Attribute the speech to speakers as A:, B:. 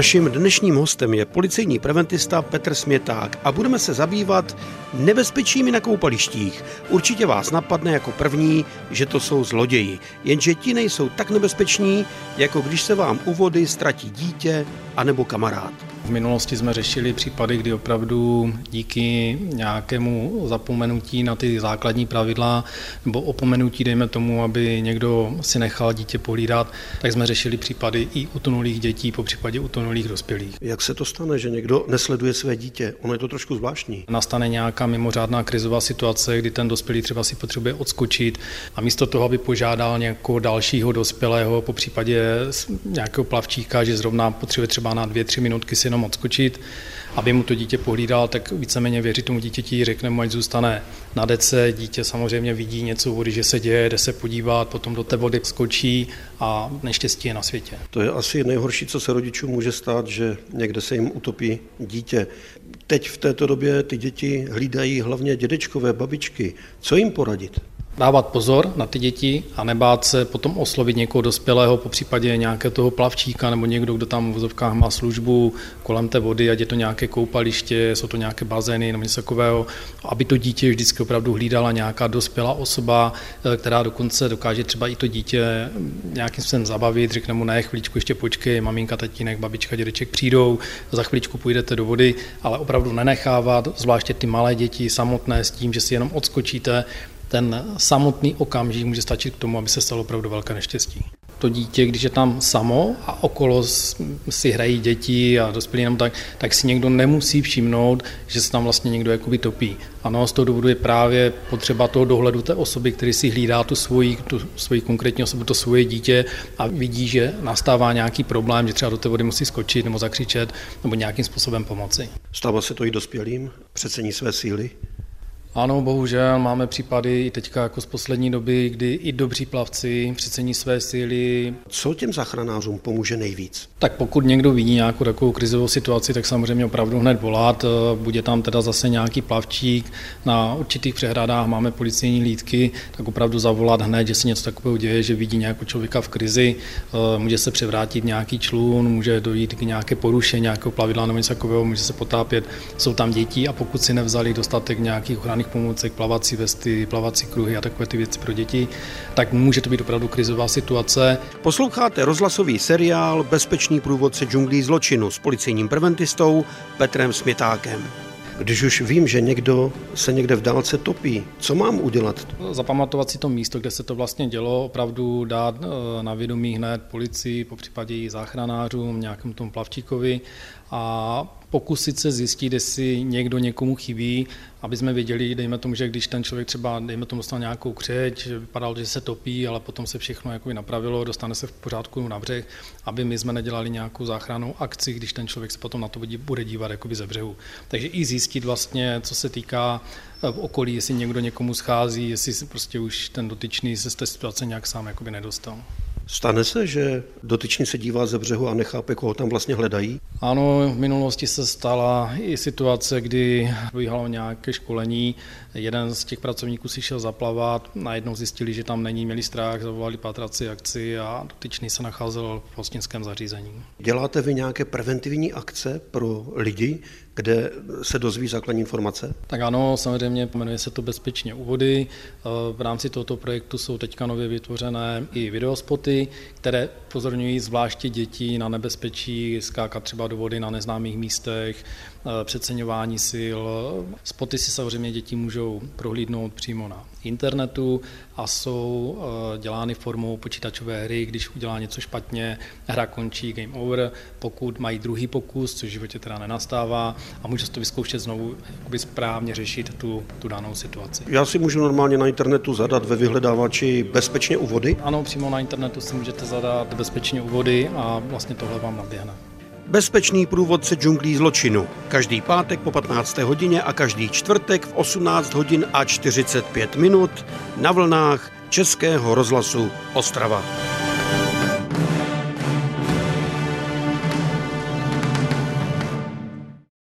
A: Naším dnešním hostem je policejní preventista Petr Směták a budeme se zabývat nebezpečími na koupalištích. Určitě vás napadne jako první, že to jsou zloději, jenže ti nejsou tak nebezpeční, jako když se vám u vody ztratí dítě anebo kamarád.
B: V minulosti jsme řešili případy, kdy opravdu díky nějakému zapomenutí na ty základní pravidla nebo opomenutí, dejme tomu, aby někdo si nechal dítě pohlídat, tak jsme řešili případy i utonulých dětí, po případě utonulých dospělých.
A: Jak se to stane, že někdo nesleduje své dítě? Ono je to trošku zvláštní.
B: Nastane nějaká mimořádná krizová situace, kdy ten dospělý třeba si potřebuje odskočit a místo toho, aby požádal nějakého dalšího dospělého, po případě nějakého plavčíka, že zrovna potřebuje třeba na dvě, tři minutky si jenom odskočit, aby mu to dítě pohlídal, tak víceméně věří tomu dítěti, řekne mu, ať zůstane na dece. Dítě samozřejmě vidí něco vody, že se děje, jde se podívat, potom do té vody skočí a neštěstí je na světě.
A: To je asi nejhorší, co se rodičům může stát, že někde se jim utopí dítě. Teď v této době ty děti hlídají hlavně dědečkové, babičky. Co jim poradit?
B: Dávat pozor na ty děti a nebát se potom oslovit někoho dospělého, po případě nějakého toho plavčíka nebo někdo, kdo tam v vozovkách má službu kolem té vody, ať je to nějaké koupaliště, jsou to nějaké bazény nebo něco takového, aby to dítě vždycky opravdu hlídala nějaká dospělá osoba, eh, která dokonce dokáže třeba i to dítě nějakým způsobem zabavit, řekne mu ne, chvíličku ještě počkej, maminka, tatínek, babička, dědeček přijdou, za chvíličku půjdete do vody, ale opravdu nenechávat, zvláště ty malé děti samotné s tím, že si jenom odskočíte, ten samotný okamžik může stačit k tomu, aby se stalo opravdu velké neštěstí. To dítě, když je tam samo a okolo si hrají děti a dospělí jenom tak, tak si někdo nemusí všimnout, že se tam vlastně někdo jakoby topí. Ano, z toho důvodu je právě potřeba toho dohledu té osoby, který si hlídá tu svoji, tu svoji konkrétní osobu, to svoje dítě a vidí, že nastává nějaký problém, že třeba do té vody musí skočit nebo zakřičet nebo nějakým způsobem pomoci.
A: Stává se to i dospělým? Přecení své síly?
B: Ano, bohužel máme případy i teďka jako z poslední doby, kdy i dobří plavci přecení své síly.
A: Co těm záchranářům pomůže nejvíc?
B: Tak pokud někdo vidí nějakou takovou krizovou situaci, tak samozřejmě opravdu hned volat. Bude tam teda zase nějaký plavčík. Na určitých přehradách máme policejní lídky, tak opravdu zavolat hned, že se něco takového děje, že vidí nějakého člověka v krizi, může se převrátit nějaký člun, může dojít k nějaké porušení nějakého plavidla nebo něco takového, může se potápět. Jsou tam děti a pokud si nevzali dostatek nějakých ochranných ochranných pomůcek, plavací vesty, plavací kruhy a takové ty věci pro děti, tak může to být opravdu krizová situace.
A: Posloucháte rozhlasový seriál Bezpečný průvodce džunglí zločinu s policejním preventistou Petrem Smětákem. Když už vím, že někdo se někde v dálce topí, co mám udělat?
B: Zapamatovat si to místo, kde se to vlastně dělo, opravdu dát eh, na vědomí hned policii, po případě i záchranářům, nějakému tomu plavčíkovi a pokusit se zjistit, jestli někdo někomu chybí, aby jsme věděli, dejme tomu, že když ten člověk třeba, dejme tomu, dostal nějakou křeč, vypadal, že se topí, ale potom se všechno jako napravilo, dostane se v pořádku na břeh, aby my jsme nedělali nějakou záchrannou akci, když ten člověk se potom na to bude dívat jakoby ze břehu. Takže i zjistit vlastně, co se týká v okolí, jestli někdo někomu schází, jestli prostě už ten dotyčný se z té situace nějak sám jakoby nedostal.
A: Stane se, že dotyčný se dívá ze břehu a nechápe, koho tam vlastně hledají?
B: Ano, v minulosti se stala i situace, kdy vyhalo nějaké školení, jeden z těch pracovníků si šel zaplavat, najednou zjistili, že tam není, měli strach, zavolali patraci akci a dotyčný se nacházel v hostinském zařízení.
A: Děláte vy nějaké preventivní akce pro lidi, kde se dozví základní informace?
B: Tak ano, samozřejmě jmenuje se to Bezpečně u vody. V rámci tohoto projektu jsou teďka nově vytvořené i videospoty, které pozorňují zvláště děti na nebezpečí skákat třeba do vody na neznámých místech, přeceňování sil. Spoty si samozřejmě děti můžou prohlídnout přímo na internetu a jsou eh, dělány formou počítačové hry, když udělá něco špatně, hra končí, game over, pokud mají druhý pokus, což v životě teda nenastává a může to vyzkoušet znovu jakoby správně řešit tu, tu danou situaci.
A: Já si můžu normálně na internetu zadat ve vyhledávači bezpečně u vody?
B: Ano, přímo na internetu si můžete zadat bezpečně u vody a vlastně tohle vám naběhne.
A: Bezpečný průvodce džunglí zločinu. Každý pátek po 15. hodině a každý čtvrtek v 18 hodin a 45 minut na vlnách Českého rozhlasu Ostrava.